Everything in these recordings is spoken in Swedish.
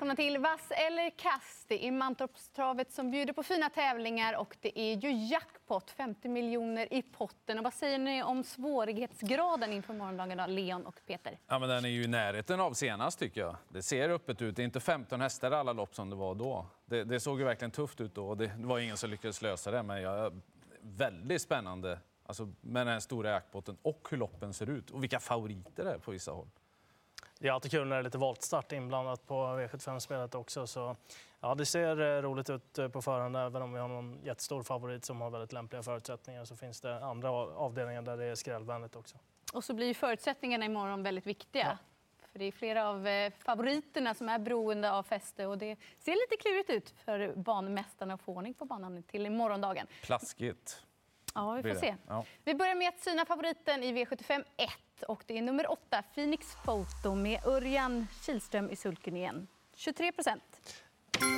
välkomna till Vass eller kast. Det är Mantorpstravet som bjuder på fina tävlingar och det är ju jackpot, 50 miljoner i potten. Och vad säger ni om svårighetsgraden inför morgondagen, då, Leon och Peter? Ja, men den är ju i närheten av senast tycker jag. Det ser öppet ut. Det är inte 15 hästar i alla lopp som det var då. Det, det såg ju verkligen tufft ut då. Det var ingen som lyckades lösa det, men jag, väldigt spännande alltså, med den här stora jackpotten och hur loppen ser ut och vilka favoriter det är på vissa håll. Det är alltid kul när det är lite voltstart inblandat på V75-spelet också. Så, ja, det ser eh, roligt ut eh, på förhand. Även om vi har någon jättestor favorit som har väldigt lämpliga förutsättningar så finns det andra avdelningar där det är skrällvänligt också. Och så blir förutsättningarna imorgon väldigt viktiga. Ja. För det är flera av eh, favoriterna som är beroende av fäste och det ser lite klurigt ut för banmästarna att få ordning på banan till morgondagen. Plaskigt. Ja, vi får se. Ja. Vi börjar med att syna favoriten i V75 1 och det är nummer 8, Phoenix Photo med Örjan Kihlström i sulken igen. 23 procent.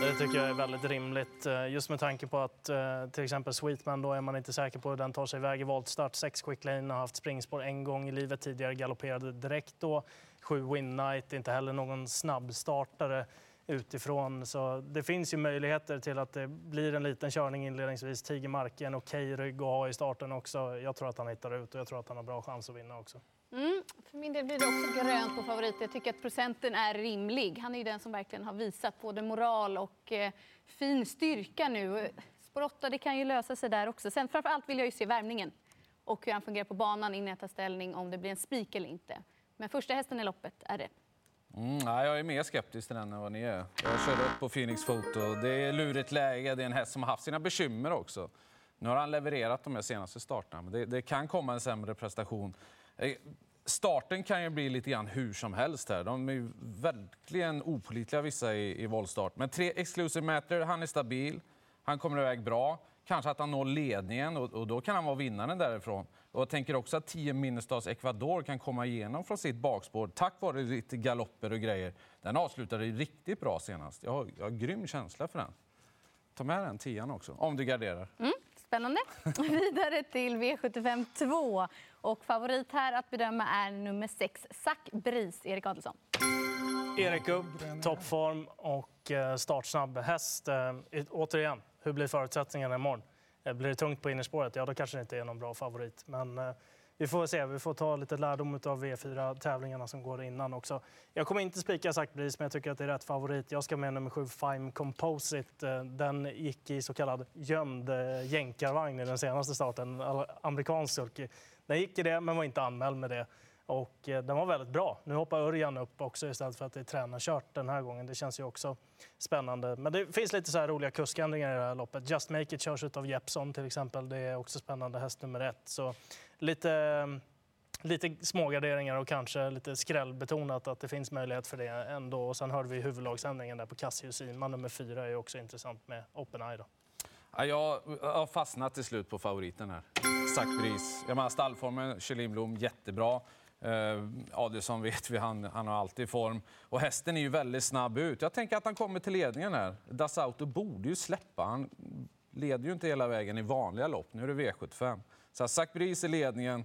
Det tycker jag är väldigt rimligt. Eh, just med tanke på att eh, till exempel Sweetman då är man inte säker på hur den tar sig iväg i voltstart. Sex quick lane har haft springspår en gång i livet tidigare, galopperade direkt då. Sju Win Night, inte heller någon snabbstartare utifrån. Så det finns ju möjligheter till att det blir en liten körning inledningsvis. Tigermark är en okej rygg att ha i starten också. Jag tror att han hittar ut och jag tror att han har bra chans att vinna också. Mm, för min del blir det också grönt på favorit. Jag tycker att procenten är rimlig. Han är ju den som verkligen har visat både moral och eh, fin styrka nu. Spår 8, det kan ju lösa sig där också. Sen framför allt vill jag ju se värmningen och hur han fungerar på banan innan jag tar ställning om det blir en spik eller inte. Men första hästen i loppet är det. Mm, nej, jag är mer skeptisk till den än vad ni är. Jag körde upp på Phoenix Photo. Det är lurigt läge. Det är en häst som har haft sina bekymmer också. Nu har han levererat de senaste starterna, men det, det kan komma en sämre prestation. Eh, starten kan ju bli lite grann hur som helst här. De är verkligen opolitliga vissa i, i voltstart. Men tre exclusive matter, han är stabil, han kommer iväg bra. Kanske att han når ledningen och, och, då kan han vara vinnaren därifrån. Och jag tänker också att 10 Minnestads Ecuador kan komma igenom från sitt bakspår tack vare lite galopper och grejer. Den avslutade riktigt bra senast. Jag har, jag har grym känsla för den. Ta med den tian också, om du garderar. Mm, spännande. Vidare till V75 2. Och favorit här att bedöma är nummer 6, Zac Bris, Erik Adelsson. Erik upp, toppform och eh, startsnabb häst. Eh, återigen, hur blir förutsättningarna imorgon? Eh, blir det tungt på innerspåret, ja då kanske det inte är någon bra favorit. Men eh, vi får se. Vi får ta lite lärdom av V4-tävlingarna som går innan också. Jag kommer inte spika sagt BRIS, men jag tycker att det är rätt favorit. Jag ska med nummer 7, Fime Composite. Eh, den gick i så kallad gömd eh, jänkarvagn i den senaste starten, amerikansk sulky. Den gick i det, men var inte anmäld med det. Och eh, den var väldigt bra. Nu hoppar Örjan upp också istället för att det är tränarkört den här gången. Det känns ju också spännande. Men det finns lite så här roliga kuskändringar i det här loppet. Just Make It körs av Jeppson till exempel. Det är också spännande häst nummer ett. Så lite, eh, lite smågarderingar och kanske lite skrällbetonat att det finns möjlighet för det ändå. Och sen hörde vi huvudlagsändringen där på Cassius Ima nummer fyra är också intressant med Open Eye. Då. Ja, jag har fastnat till slut på favoriten här. Zac Bris. Jag menar, stallformen, Kjellin Blom, jättebra. Eh, Adelsson vet vi, han, han har alltid form. Och hästen är ju väldigt snabb ut. Jag tänker att han kommer till ledningen här. Das Auto borde ju släppa. Han leder ju inte hela vägen i vanliga lopp. Nu är det V75. Så Zac Bris i ledningen.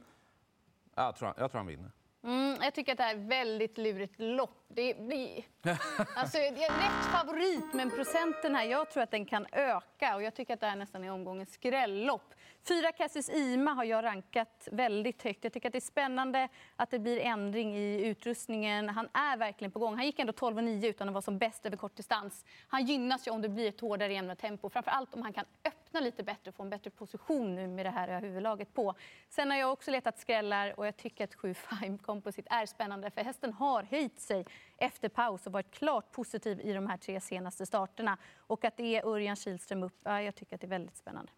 Jag tror, jag tror han vinner. Mm, jag tycker att det här är ett väldigt lurigt lopp. Det blir... Alltså, jag är rätt favorit, men procenten här, jag tror att den kan öka. Och jag tycker att det här nästan är omgångens skrällopp. Fyra Cassis Ima har jag rankat väldigt högt. Jag tycker att det är spännande att det blir ändring i utrustningen. Han är verkligen på gång. Han gick ändå 12,9 utan att vara som bäst över kort distans. Han gynnas ju om det blir ett hårdare jämna tempo. Framförallt om han kan öppna lite bättre och få en bättre position nu med det här huvudlaget på. Sen har jag också letat skrällar och jag tycker att 7 Fime Composite är spännande för hästen har höjt sig efter paus och varit klart positiv i de här tre senaste starterna. Och att det är Örjan Kihlström upp, ja, jag tycker att det är väldigt spännande.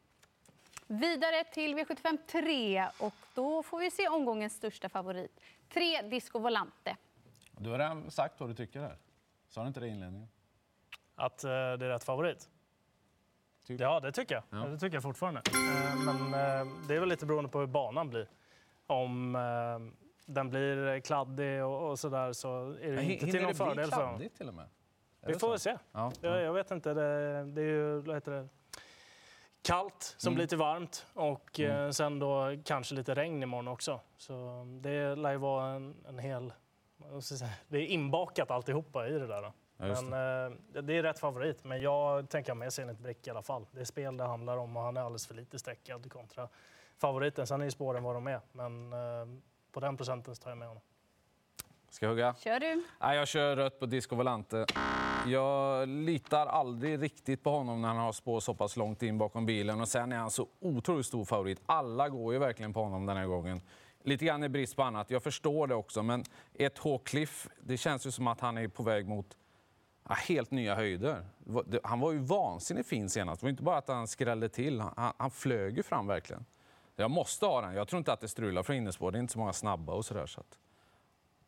Vidare till V75 3 och då får vi se omgångens största favorit. Tre Disco Volante. Du har redan sagt vad du tycker här. Sa du inte det i inledningen? Att uh, det är rätt favorit? Typ. Ja, det tycker jag. Ja. Det tycker jag fortfarande. Uh, men uh, det är väl lite beroende på hur banan blir. Om den blir kladdig och, och så där så är det inte till någon fördel för honom. till och med? Vi får väl se. Ja. Jag, jag, vet inte. Det, det är ju vad heter det? kallt som mm. blir till varmt och mm. Eh, sen då kanske lite regn imorgon också. Så det lär ju vara en, en hel... Det är inbakat alltihopa i det där. Då. Men, eh, det är rätt favorit, men jag tänker med Zenit Brick i alla fall. Det är spel det handlar om och han är alldeles för lite sträckad kontra favoriten. Sen är ju spåren vad de är, men eh, på den procenten så tar jag med honom. Ska jag hugga? Kör du. Nej, jag kör rött på Disco Volante. Jag litar aldrig riktigt på honom när han har spår så pass långt in bakom bilen. Och sen är han så otroligt stor favorit. Alla går ju verkligen på honom den här gången. Lite grann i brist på annat. Jag förstår det också, men ett H-Cliff, det känns ju som att han är på väg mot helt nya höjder. Han var ju vansinnigt fin senast. Det var inte bara att han skrällde till, han, han flög ju fram verkligen. Jag måste ha den. Jag tror inte att det strular för innerspår. Det är inte så många snabba och sådär. Så att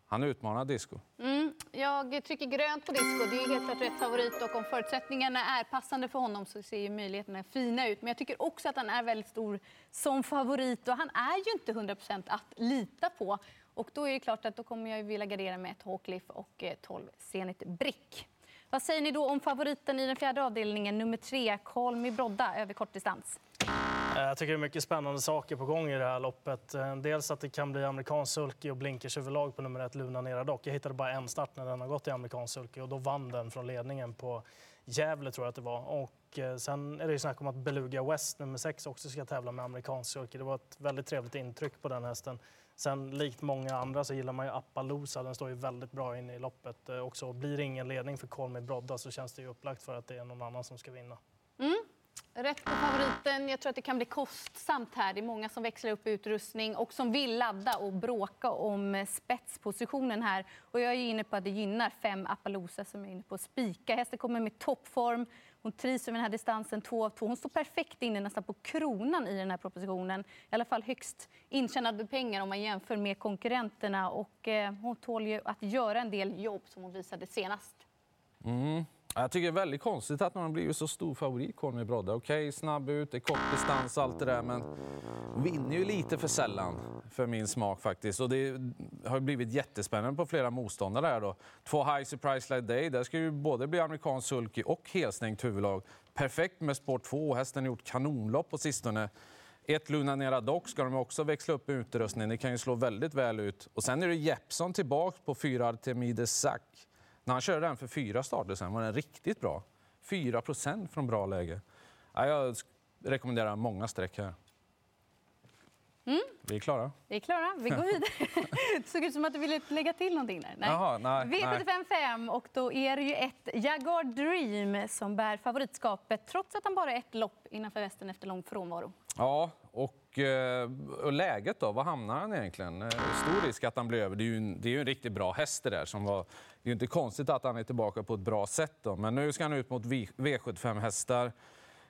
han utmanar Disco. Mm, jag trycker grönt på Disco. Det är helt klart rätt favorit. Och om förutsättningarna är passande för honom så ser ju möjligheterna fina ut. Men jag tycker också att han är väldigt stor som favorit. Och han är ju inte 100 att lita på. Och då är det klart att då kommer jag vilja gardera med ett Hawkliff och eh, 12 Zenit Brick. Vad säger ni då om favoriten i den fjärde avdelningen, nummer tre, Kolmi Brodda, över kortdistans? Eh, jag tycker det är mycket spännande saker på gång i det här loppet. Eh, dels att det kan bli amerikansk sulky och blinkers överlag på nummer ett, Luna Nera Dock. Jag hittade bara en start när den har gått i amerikansk sulky och då vann den från ledningen på Gävle tror jag att det var. Och eh, sen är det ju snack om att Beluga West, nummer sex, också ska tävla med amerikansk sulky. Det var ett väldigt trevligt intryck på den hästen. Sen likt många andra så gillar man ju Appaloosa. Den står ju väldigt bra inne i loppet eh, också. Blir det ingen ledning för Kolmi Brodda så känns det ju upplagt för att det är någon annan som ska vinna. Mm. Rätt på favoriten. Jag tror att det kan bli kostsamt här. Det är många som växlar upp utrustning och som vill ladda och bråka om eh, spetspositionen här. Och jag är inne på att det gynnar fem Appaloosa som är inne på spika. Hästen kommer med toppform. Hon trivs med den här distansen 2 av 2. Hon står perfekt inne nästan på kronan i den här propositionen. I alla fall högst intjänade pengar om man jämför med konkurrenterna. Och eh, hon tål ju att göra en del jobb som hon visade senast. Mm. Jag tycker det är väldigt konstigt att man har blivit så stor favorit, Conny Brodde. Okej, okay, snabb ut, det är kort distans och allt det där, men vinner ju lite för sällan för min smak faktiskt. Och det har blivit jättespännande på flera motståndare här då. Två High Surprise Like Day, där ska ju både bli amerikansk sulky och helstängt huvudlag. Perfekt med sport 2, hästen har gjort kanonlopp på sistone. Ett Luna Nera Dock ska de också växla upp utrustningen. Det kan ju slå väldigt väl ut. Och sen är det Jeppson tillbaka på fyra Artemides Sack. När han körde den för fyra starter sen var den riktigt bra. 4 procent från bra läge. Ja, jag rekommenderar många streck här. Mm. Vi är klara. Vi är klara. Vi går vidare. det såg ut som att du ville lägga till någonting där. Nej. Jaha, nej, V75 5 och då är det ju ett Jaguar Dream som bär favoritskapet trots att han bara är ett lopp innanför västen efter lång frånvaro. Ja, och, Eh, och läget då? Var hamnar han egentligen? Eh, stor risk att han blir över. Det är ju en, det är ju en riktigt bra häst det där som var det är inte konstigt att han är tillbaka på ett bra sätt. Då. Men nu ska han ut mot V75-hästar.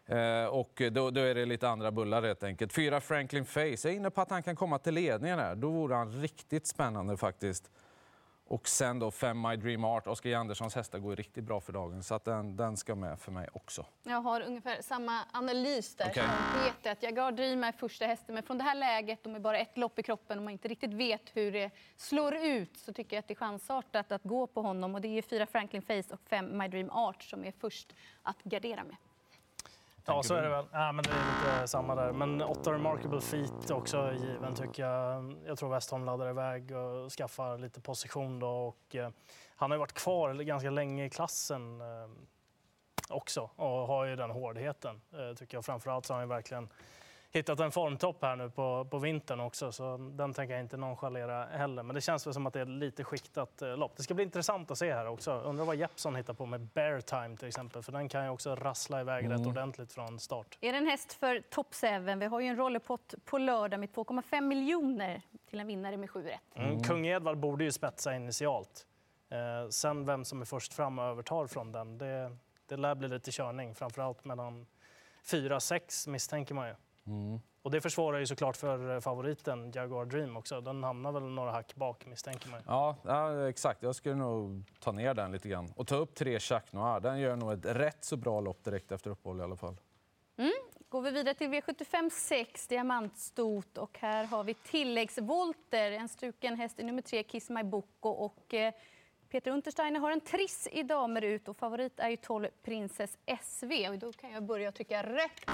Eh, och då, då, är det lite andra bullar helt enkelt. Fyra Franklin Face. Jag är inne på att han kan komma till ledningen här. Då vore han riktigt spännande faktiskt. Och sen då Fem My Dream Art. Oskar Anderssons hästar går riktigt bra för dagen. Så att den, den ska med för mig också. Jag har ungefär samma analys där okay. som Peter. Att Jaguar Dream är första hästen. Men från det här läget, de är bara ett lopp i kroppen och man inte riktigt vet hur det slår ut så tycker jag att det är chansartat att gå på honom. Och det är fyra Franklin Face och fem My Dream Art som är först att gardera med. Ja, så är det väl. Ja, men det är lite samma där. Men åtta Remarkable Feet också given tycker jag. Jag tror Westholm laddar iväg och skaffar lite position då. Och, eh, han har varit kvar ganska länge i klassen eh, också och har ju den hårdheten eh, tycker jag. Framförallt så har han verkligen hittat en formtopp här nu på, på vintern också, så den tänker jag inte nonchalera heller. Men det känns väl som att det är lite skiktat eh, lopp. Det ska bli intressant att se här också. Undrar vad Jeppson hittar på med Bear Time till exempel, för den kan ju också rassla iväg mm. rätt ordentligt från start. Är det en häst för Top 7? Vi har ju en rollerpott på lördag med 2,5 miljoner till en vinnare med 7 rätt. Mm. Mm. Kung Edvard borde ju spetsa initialt. Eh, sen vem som är först fram och övertar från den, det, det lär bli lite körning, framförallt mellan 4-6 misstänker man ju. Mm. Och det försvårar ju såklart för favoriten Jaguar Dream också. Den hamnar väl några hack bak misstänker man. Ja, ja, exakt. Jag skulle nog ta ner den lite grann och ta upp tre Chac Noir. Den gör nog ett rätt så bra lopp direkt efter uppehåll i alla fall. Mm. Går vi vidare till V75 6, diamantstot. Och här har vi tilläggsvolter. En struken häst i nummer tre, Kiss My Boko. Och eh, Peter Untersteiner har en triss i damer ut och favorit är ju 12 Princess SV. Och då kan jag börja tycka rätt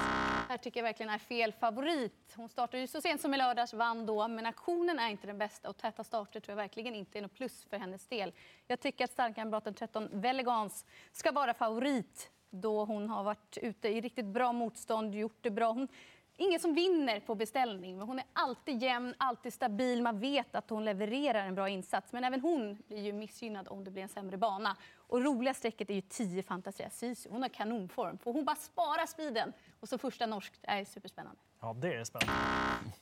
här tycker jag verkligen är fel favorit. Hon startade ju så sent som i lördags, vann då, men aktionen är inte den bästa och täta starter tror jag verkligen inte är något plus för hennes del. Jag tycker att startkamraten 13 Velegans ska vara favorit då hon har varit ute i riktigt bra motstånd, gjort det bra. Hon, ingen som vinner på beställning, men hon är alltid jämn, alltid stabil. Man vet att hon levererar en bra insats. Men även hon blir ju missgynnad om det blir en sämre bana. Och roliga strecket är ju 10 Fantasia Sisu. Hon har kanonform. Får hon bara spara speeden och så första norskt är superspännande. Ja, det är spännande.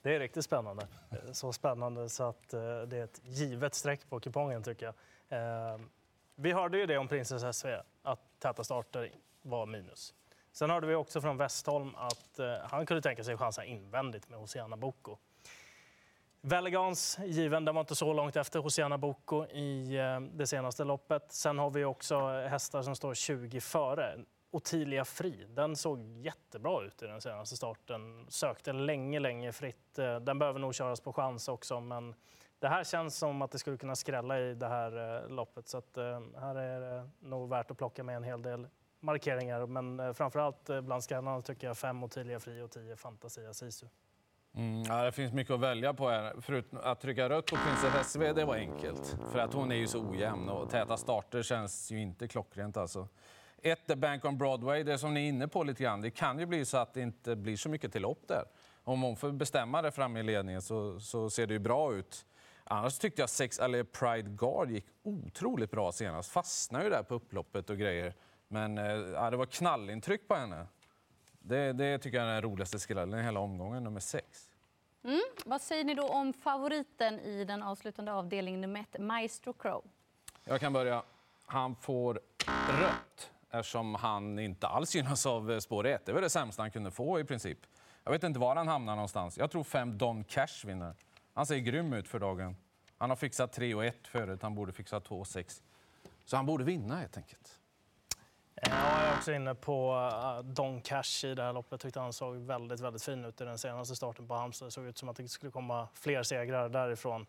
Det är riktigt spännande. Eh, så spännande så att eh, det är ett givet streck på kupongen tycker jag. Eh, vi hörde ju det om Princess SV, att täta starter var minus. Sen hörde vi också från Westholm att han kunde tänka sig chansa invändigt med Hosiana Boko. Velegans given, den var inte så långt efter Hosianna Boko i eh, det senaste loppet. Sen har vi också eh, hästar som står 20 före. Ottilia Fri, den såg jättebra ut i den senaste starten. Sökte länge, länge fritt. Eh, den behöver nog köras på chans också, men det här känns som att det skulle kunna skrälla i det här loppet. Så att, här är det nog värt att plocka med en hel del markeringar. Men framför framförallt bland skrällarna tycker jag fem Ottilia Fri och tio Fantasia Sisu. Mm, ja, det finns mycket att välja på här. Förutom att trycka rött på Princess SV, det var enkelt. För att hon är ju så ojämn och täta starter känns ju inte klockrent alltså. Ett, The Bank on Broadway, det som ni är inne på lite grann. Det kan ju bli så att det inte blir så mycket till lopp där. Om hon får bestämma det fram i ledningen så, så ser det ju bra ut. Annars tyckte jag sex, eller Pride Guard gick otroligt bra senast. Fastnade ju där på upploppet och grejer. Men eh, ja, det var knallintryck på henne. Det, det tycker jag är den roligaste skrällen i hela omgången, nummer sex. Mm. Vad säger ni då om favoriten i den avslutande avdelningen nummer ett, Maestro Crow? Jag kan börja. Han får rött eftersom han inte alls gynnas av eh, spår 1. Det var det sämsta han kunde få i princip. Jag vet inte var han hamnar någonstans. Jag tror fem Don Cash vinner. Han ser grym ut för dagen. Han har fixat 3 och 1 förut. Han borde fixa 2 och 6. Så han borde vinna helt enkelt. Jag är också inne på eh, Don Cash i det här loppet. Tyckte han såg väldigt, väldigt fin ut i den senaste starten på Halmstad. Det såg ut som att det skulle komma fler segrar därifrån.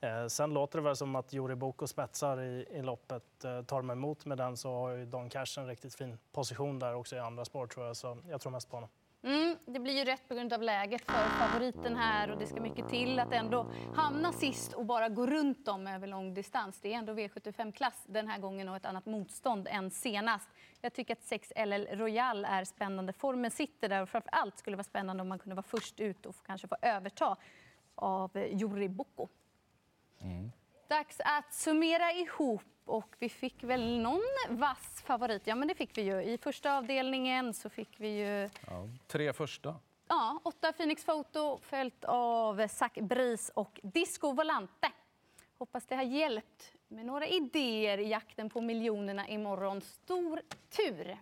Eh, sen låter det väl som att Jori Boko spetsar i, i loppet. Eh, tar de emot med den så har ju Don Cash en riktigt fin position där också i andra spår tror jag. Så jag tror mest på honom. Mm, det blir ju rätt på grund av läget för favoriten här och det ska mycket till att ändå hamna sist och bara gå runt dem över lång distans. Det är ändå V75-klass den här gången och ett annat motstånd än senast. Jag tycker att 6 LL Royal är spännande. Formen sitter där och framför allt skulle det vara spännande om man kunde vara först ut och kanske få överta av Juri Boko. Mm. Dags att summera ihop och vi fick väl någon vass favorit. Ja, men det fick vi ju. I första avdelningen så fick vi ju... Ja, tre första. Ja, åtta Phoenix Photo följt av Zac Bris och Disco Volante. Hoppas det har hjälpt med några idéer i jakten på miljonerna imorgon. Stor tur!